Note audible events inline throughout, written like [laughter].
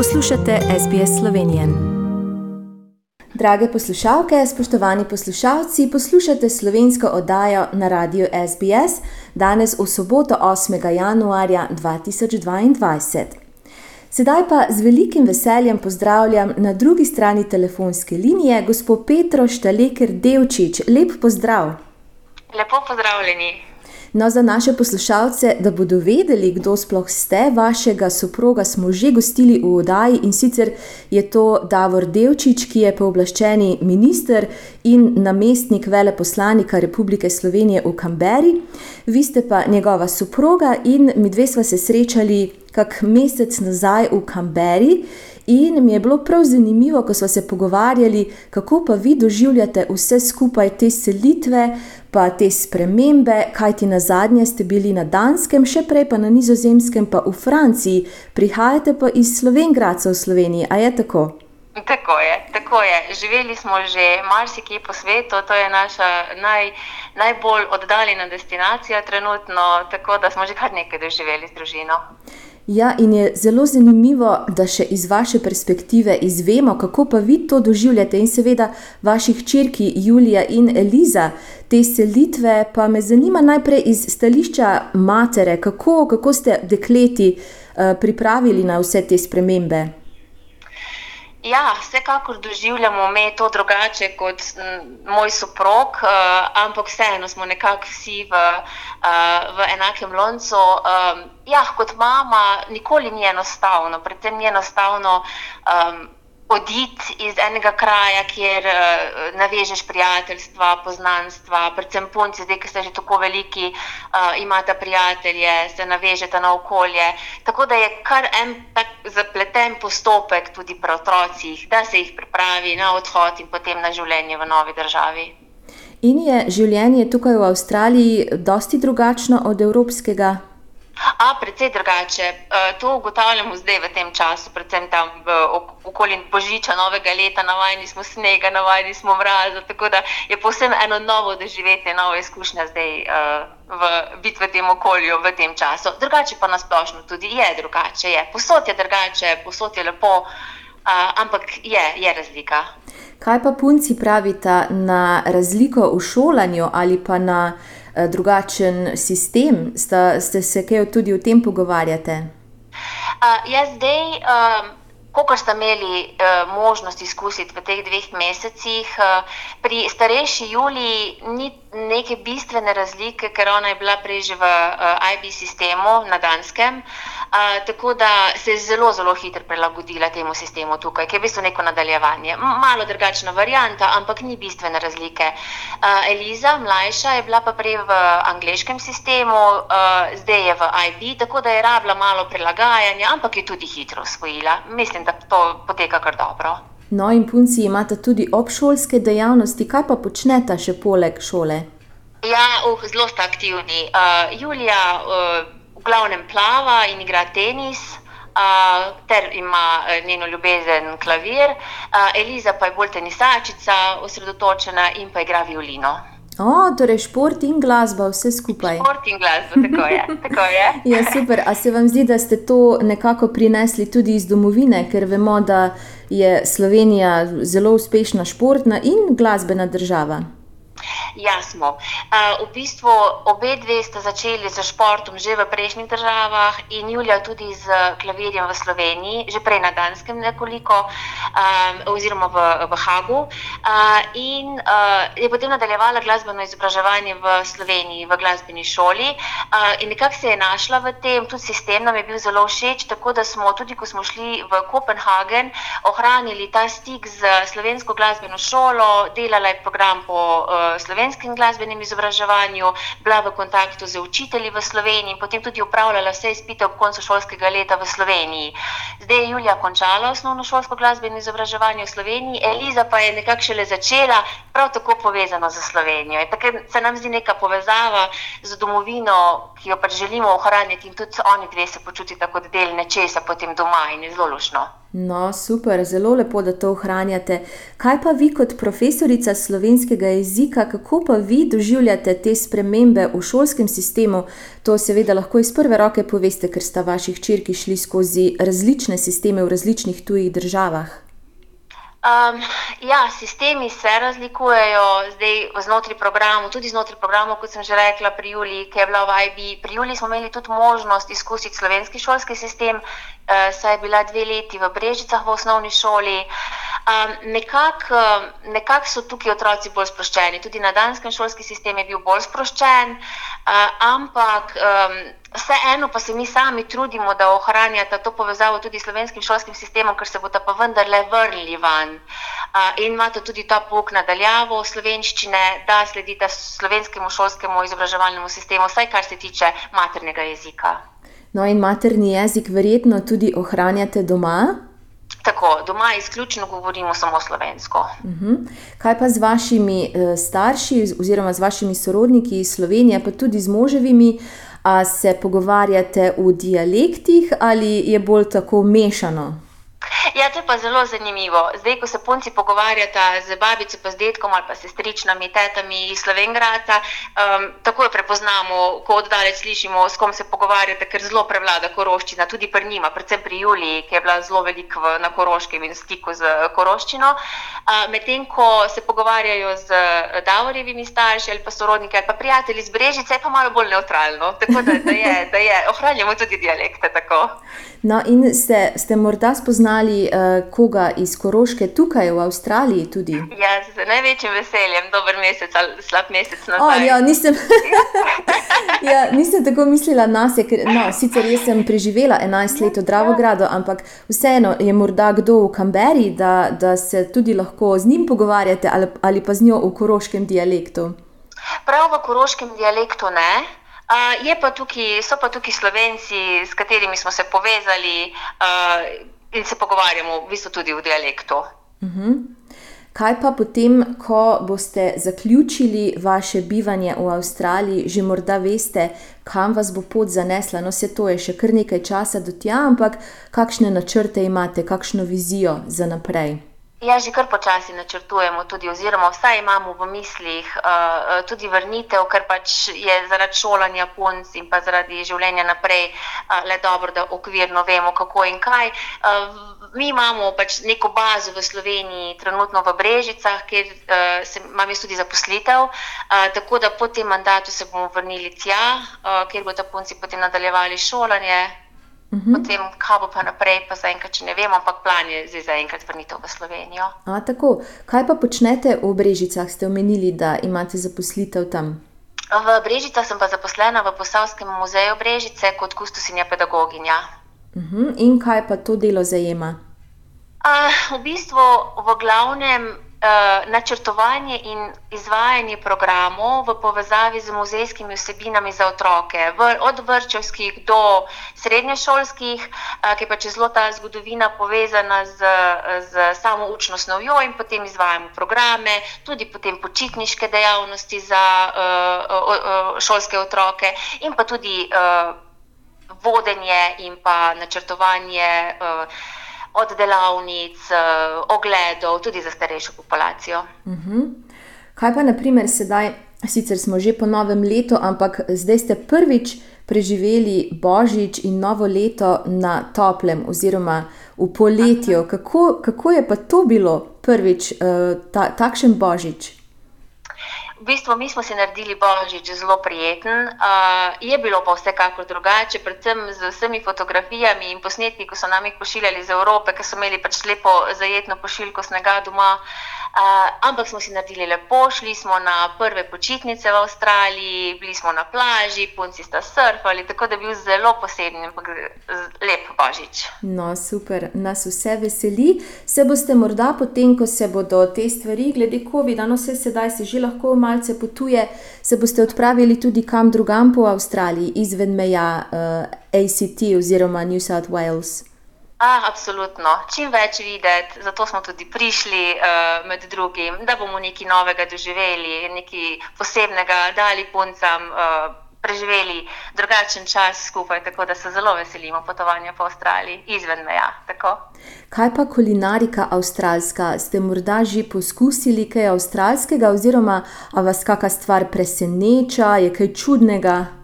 Poslušate SBS Slovenije. Drage poslušalke, spoštovani poslušalci, poslušate slovensko oddajo na radiju SBS danes v soboto 8. januarja 2022. Sedaj pa z velikim veseljem pozdravljam na drugi strani telefonske linije gospod Petro Štaleker Devčič. Lep pozdrav. Lepo pozdravljeni. No, za naše poslušalce, da bodo vedeli, kdo sploh ste, vašega soproga smo že gostili v oddaji in sicer je to Davor Devčič, ki je pooblaščeni minister in namestnik veleposlanika Republike Slovenije v Kamberi. Vi ste pa njegova soproga in mi dve sva se srečali kak mesec nazaj v Kamberi. In mi je bilo prav zanimivo, ko smo se pogovarjali, kako pa vi doživljate vse skupaj te selitve, pa te spremembe, kajti na zadnje ste bili na Danskem, še prej pa na Nizozemskem, pa v Franciji, prihajate pa iz Slovengradca v Sloveniji. A je tako? Tako je, tako je. Živeli smo že marsikje po svetu, to je naša naj, najbolj oddaljena destinacija trenutno, tako da smo že kar nekaj doživeli z družino. Ja, in je zelo zanimivo, da še iz vaše perspektive izvemo, kako pa vi to doživljate, in seveda vaših črki Julija in Eliza, te selitve. Pa me zanima najprej iz stališča matere, kako, kako ste dekleti uh, pripravili na vse te spremembe. Ja, vsekakor doživljamo me to drugače kot moj soprog, uh, ampak vseeno smo nekako vsi v, uh, v enakem loncu. Um, ja, kot mama, nikoli ni enostavno, predvsem ni enostavno. Um, oditi iz enega kraja, kjer uh, navežeš prijateljstva, poznanstva, predvsem punci, zdaj, ki ste že tako veliki, uh, imate prijatelje, se navežete na okolje. Tako da je kar en tak zapleten postopek tudi pri otrocih, da se jih pripravi na odhod in potem na življenje v novi državi. In je življenje tukaj v Avstraliji dosti drugačno od evropskega? A, predvsej drugače. E, to ugotavljamo zdaj v tem času, predvsem tam v okolju Božiča, novega leta, navajeni smo snega, navajeni smo mraza. Tako da je posebno eno novo doživetje, nova izkušnja zdaj uh, v, biti v tem okolju v tem času. Drugače pa nasplošno tudi je drugače. Je. Posod je drugače, posod je lepo, uh, ampak je, je razlika. Kaj pa punci pravita na razliko v šolanju ali pa na. Eh, drugačen sistem. Sta, ste se kaj tudi o tem pogovarjate? Uh, jaz zdaj. Um... Ko ste imeli uh, možnost izkusiti v teh dveh mesecih, uh, pri starejši Juliji ni neke bistvene razlike, ker ona je bila prej že v uh, IB sistemu na Danskem. Uh, tako da se je zelo, zelo hitro prilagodila temu sistemu tukaj, ki je v bistvu neko nadaljevanje. Malo drugačna varijanta, ampak ni bistvene razlike. Uh, Eliza, mlajša, je bila pa prej v angliškem sistemu, uh, zdaj je v IB, tako da je rabila malo prilagajanja, ampak je tudi hitro usvojila. Mislim, da to poteka kar dobro. No, in punci imate tudi obšolske dejavnosti, kaj pa počnete še poleg šole? Ja, uh, zelo sta aktivni. Uh, Julija. Uh, v glavnem plava in igra tenis. Uh, ter ima uh, njeno ljubezen klavir, uh, Eliza pa je bolj tenisačica, osredotočena in pa igra violino. O, torej šport in glasba, vse skupaj. Šport in glasba, tako je. Tako je. [laughs] ja, super. A se vam zdi, da ste to nekako prinesli tudi iz domovine, ker vemo, da je Slovenija zelo uspešna športna in glasbena država? Ja, smo. Uh, v bistvu obe dve sta začeli z športom že v prejšnjih državah in Julija tudi z klavirjem v Sloveniji, že prej na Danskem nekoliko, um, oziroma v, v Hagu. Uh, in uh, je potem nadaljevala glasbeno izobraževanje v Sloveniji, v glasbeni šoli. Uh, in nekako se je našla v tem, tudi sistem nam je bil zelo všeč, tako da smo tudi, ko smo šli v Kopenhagen, ohranili ta stik z slovensko glasbeno šolo, delala je program po uh, slovenskem glasbenem izobraževanju, bila v kontaktu z učitelji v Sloveniji in potem tudi upravljala vse izpite ob koncu šolskega leta v Sloveniji. Zdaj je Julija končala osnovno šolsko glasbeno izobraževanje v Sloveniji, Eliza pa je nekako šele začela, prav tako povezano z Slovenijo. Tako se nam zdi neka povezava z domovino, ki jo pač želimo ohraniti in tudi oni dve se počutita kot del nečesa potem doma in je zelo lušno. No, super, zelo lepo, da to ohranjate. Kaj pa vi, kot profesorica slovenskega jezika, kako pa vi doživljate te spremembe v šolskem sistemu? To seveda lahko iz prve roke poveste, ker sta vaši hčerki šli skozi različne sisteme v različnih tujih državah. Um, ja, sistemi se razlikujejo zdaj znotraj programov, tudi znotraj programov, kot sem že rekla, pri Juli, ki je bila v IB. Pri Juli smo imeli tudi možnost izkusiti slovenski šolski sistem, uh, saj je bila dve leti v Brežicah v osnovni šoli. Um, Nekako nekak so tukaj otroci bolj sproščeni, tudi na danskem šolski sistem je bil bolj sproščen, uh, ampak. Um, Vseeno pa se mi sami trudimo, da ohranjata to povezavo tudi s slovenskim šolskim sistemom, ker se bodo pa vendarle vrnili van. In imate tudi ta pouk nadaljavo slovenščine, da sledite slovenskemu šolskemu izobraževalnemu sistemu, vsaj kar se tiče maternega jezika. No, in materni jezik verjetno tudi ohranjate doma? Tako, doma izključno govorimo samo slovensko. Uh mhm. -huh. Kaj pa z vašimi uh, starši, oziroma z vašimi sorodniki iz Slovenije, pa tudi z moževimi? Se pogovarjate v dialektih ali je bolj tako mešano? [laughs] Ja, to je pa zelo zanimivo. Zdaj, ko se punci pogovarjata z babico, pa z detkom ali pa sestričnami, tetami iz Slovengrada, um, tako jo prepoznamo, ko oddalec slišimo, s kom se pogovarjate, ker zelo prevlada koroščina, tudi pri njima, predvsem pri Juliji, ki je bila zelo veliko na koroškem in stiku z koroščino. Uh, Medtem, ko se pogovarjajo z Davorjevimi starši ali pa sorodniki ali pa prijatelji iz Brežice, je pa malo bolj neutralno. Tako da, da, je, da je, ohranjamo tudi dialekte. Tako. No, in ste, ste morda spoznali uh, koga iz Koroške tukaj v Avstraliji? Tudi? Ja, z največjim veseljem, dober mesec ali slab mesec na svetu. Ja, nisem, [laughs] ja, nisem tako mislila na sebe. No, sicer sem preživela 11 let v Dravogradu, ampak vseeno je morda kdo v Kamberi, da, da se tudi lahko z njim pogovarjate ali, ali pa z njo v koroškem dialektu. Prav v koroškem dialektu ne. Uh, pa tukaj, so pa tukaj slovenci, s katerimi smo se povezali uh, in se pogovarjamo, v bistvu tudi v dialektu. Uh mhm. -huh. Kaj pa potem, ko boste zaključili vaše bivanje v Avstraliji, že morda veste, kam vas bo pot zanesla? No, se to je še kar nekaj časa do tja, ampak kakšne načrte imate, kakšno vizijo za naprej? Ja, že kar počasi načrtujemo, tudi, oziroma vsaj imamo v mislih uh, tudi vrnitev, ker pač je zaradi šolanja punc in pa zaradi življenja naprej uh, le dobro, da okvirno vemo, kako in kaj. Uh, mi imamo pač neko bazo v Sloveniji, trenutno v Brežicah, kjer uh, se, imam jaz tudi zaposlitev, uh, tako da po tem mandatu se bomo vrnili tja, uh, kjer bodo punci potem nadaljevali šolanje. -hmm. Potem, kaj bo pa naprej, pa zaenkrat, če ne vemo, ampak plan je zdaj zaenkrat vrnitev v Slovenijo. A, tako. Kaj pa počnete v Brežicah? Ste omenili, da imate zaposlitev tam? V Brežicah sem pa zaposlena v Posavskem muzeju Brežice kot kustosinja pedagoginja. Uh -huh. In kaj pa to delo zajema? Uh, v bistvu, v glavnem, načrtovanje in izvajanje programov v povezavi z muzejskimi vsebinami za otroke, od vrčevskih do srednješolskih, eh, ki pa če zelo ta zgodovina povezana z, z samo učno snovjo in potem izvajamo programe, tudi potem počitniške dejavnosti za uh, šolske otroke in pa tudi uh, vodenje in pa načrtovanje. Uh, od delavnic, eh, ogledov, tudi za starejšo populacijo. Uh mhm. -huh. Kaj pa, naprimer, sedaj, sicer smo že po novem letu, ampak zdaj ste prvič preživeli božič in novo leto na toplem, oziroma v poletju. Kako, kako je pa to bilo prvič, uh, ta, takšen božič? V bistvu mi smo si naredili božič zelo prijeten, uh, je bilo pa vsekakor drugače, predvsem z vsemi fotografijami in posnetki, ko so nam jih pošiljali iz Evrope, ker so imeli pač lepo zajetno pošiljko snega doma. Uh, ampak smo si naredili lepo, šli smo na prve počitnice v Avstraliji, bili smo na plaži, punci sta surfali, tako da je bil zelo poseben in lep božič. No, super, nas vse veseli. Se boste morda potem, ko se bodo te stvari, glede COVID-a, no vse sedaj se že lahko malce potuje, se boste odpravili tudi kam drugam po Avstraliji, izven meja uh, ACT oziroma New South Wales. Ah, absolutno, čim več videti, zato smo tudi prišli uh, med drugim, da bomo nekaj novega doživeli, nekaj posebnega dali puncam. Uh, preživeli drugačen čas skupaj, tako da se zelo veselimo potovanja po Avstraliji, izven meja. Tako. Kaj pa kulinarika avstralska? Ste morda že poskusili kaj avstralskega, oziroma vas kakšna stvar preseneča, je kaj čudnega?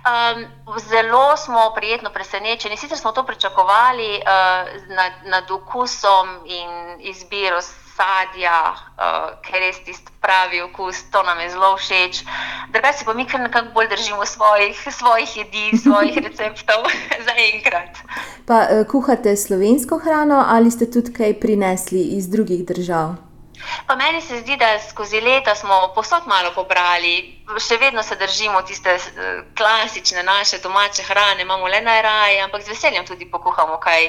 Um, zelo smo prijetno presenečeni. Sicer smo to pričakovali uh, nad, nad okusom in izbiro sadja, uh, ker res tisti pravi okus, to nam je zelo všeč. Drugače pa mi kar nekako bolj držimo svojih, svojih jedi, svojih [laughs] receptov [laughs] za enkrat. Pa uh, kuhate slovensko hrano ali ste tudi kaj prinesli iz drugih držav? Pa meni se zdi, da skozi leta smo posod malo pobrali, še vedno se držimo tiste eh, klasične naše domače hrane, imamo le najraje, ampak z veseljem tudi pokuhamo kaj,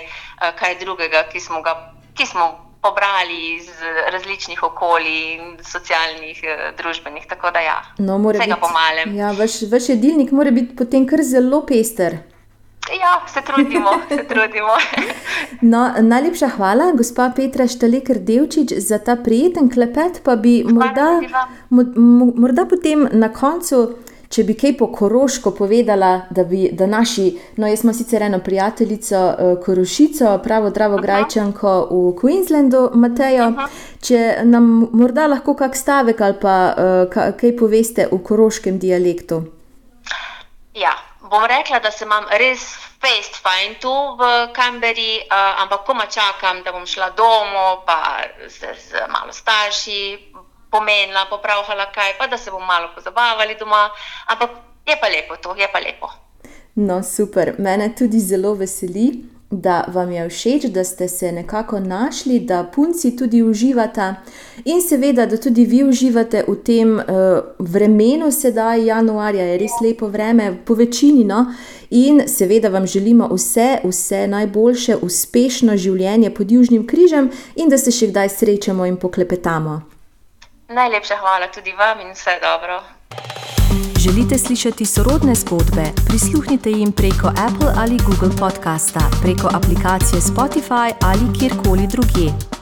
kaj drugega, ki smo ga. Ki smo pobrali iz različnih okolij, socialnih, eh, družbenih. Tako da, ja, no, vsega po malem. Ja, vaš, vaš jedilnik mora biti potem kar zelo pester. Ja, se trudimo, se [laughs] trudimo. No, najlepša hvala, gospa Petra Štalekar Devčič, za ta prijeten klepet. Pa bi morda, morda potem na koncu če bi kaj po koroško povedala, da bi da naši, no, jaz imam sicer eno prijateljico, uh, Korošico, pravo Dravo Grajčanko v Queenslandu, Matejo. Če nam morda lahko kak stavek ali pa uh, kaj poveste v koroškem dialektu. Ja, bom rekla, da se imam res fest fajn tu v Kamberi, uh, ampak koma čakam, da bom šla domov, pa se z malo starši pomenila, popravila kaj, pa da se bomo malo pozabavali doma. Ampak je pa lepo to, je pa lepo. No, super. Mene tudi zelo veseli, da vam je všeč, da ste se nekako našli, da punci tudi uživate in seveda, da tudi vi uživate v tem uh, vremenu, sedaj januarja je res lepo vreme, po večini. No? In seveda vam želimo vse, vse najboljše, uspešno življenje pod Južnim križem in da se še kdaj srečamo in poklepetamo. Najlepša hvala tudi vam in vse dobro. Želite slišati sorodne zgodbe? Prisluhnite jim preko Apple ali Google podcasta, preko aplikacije Spotify ali kjerkoli drugje.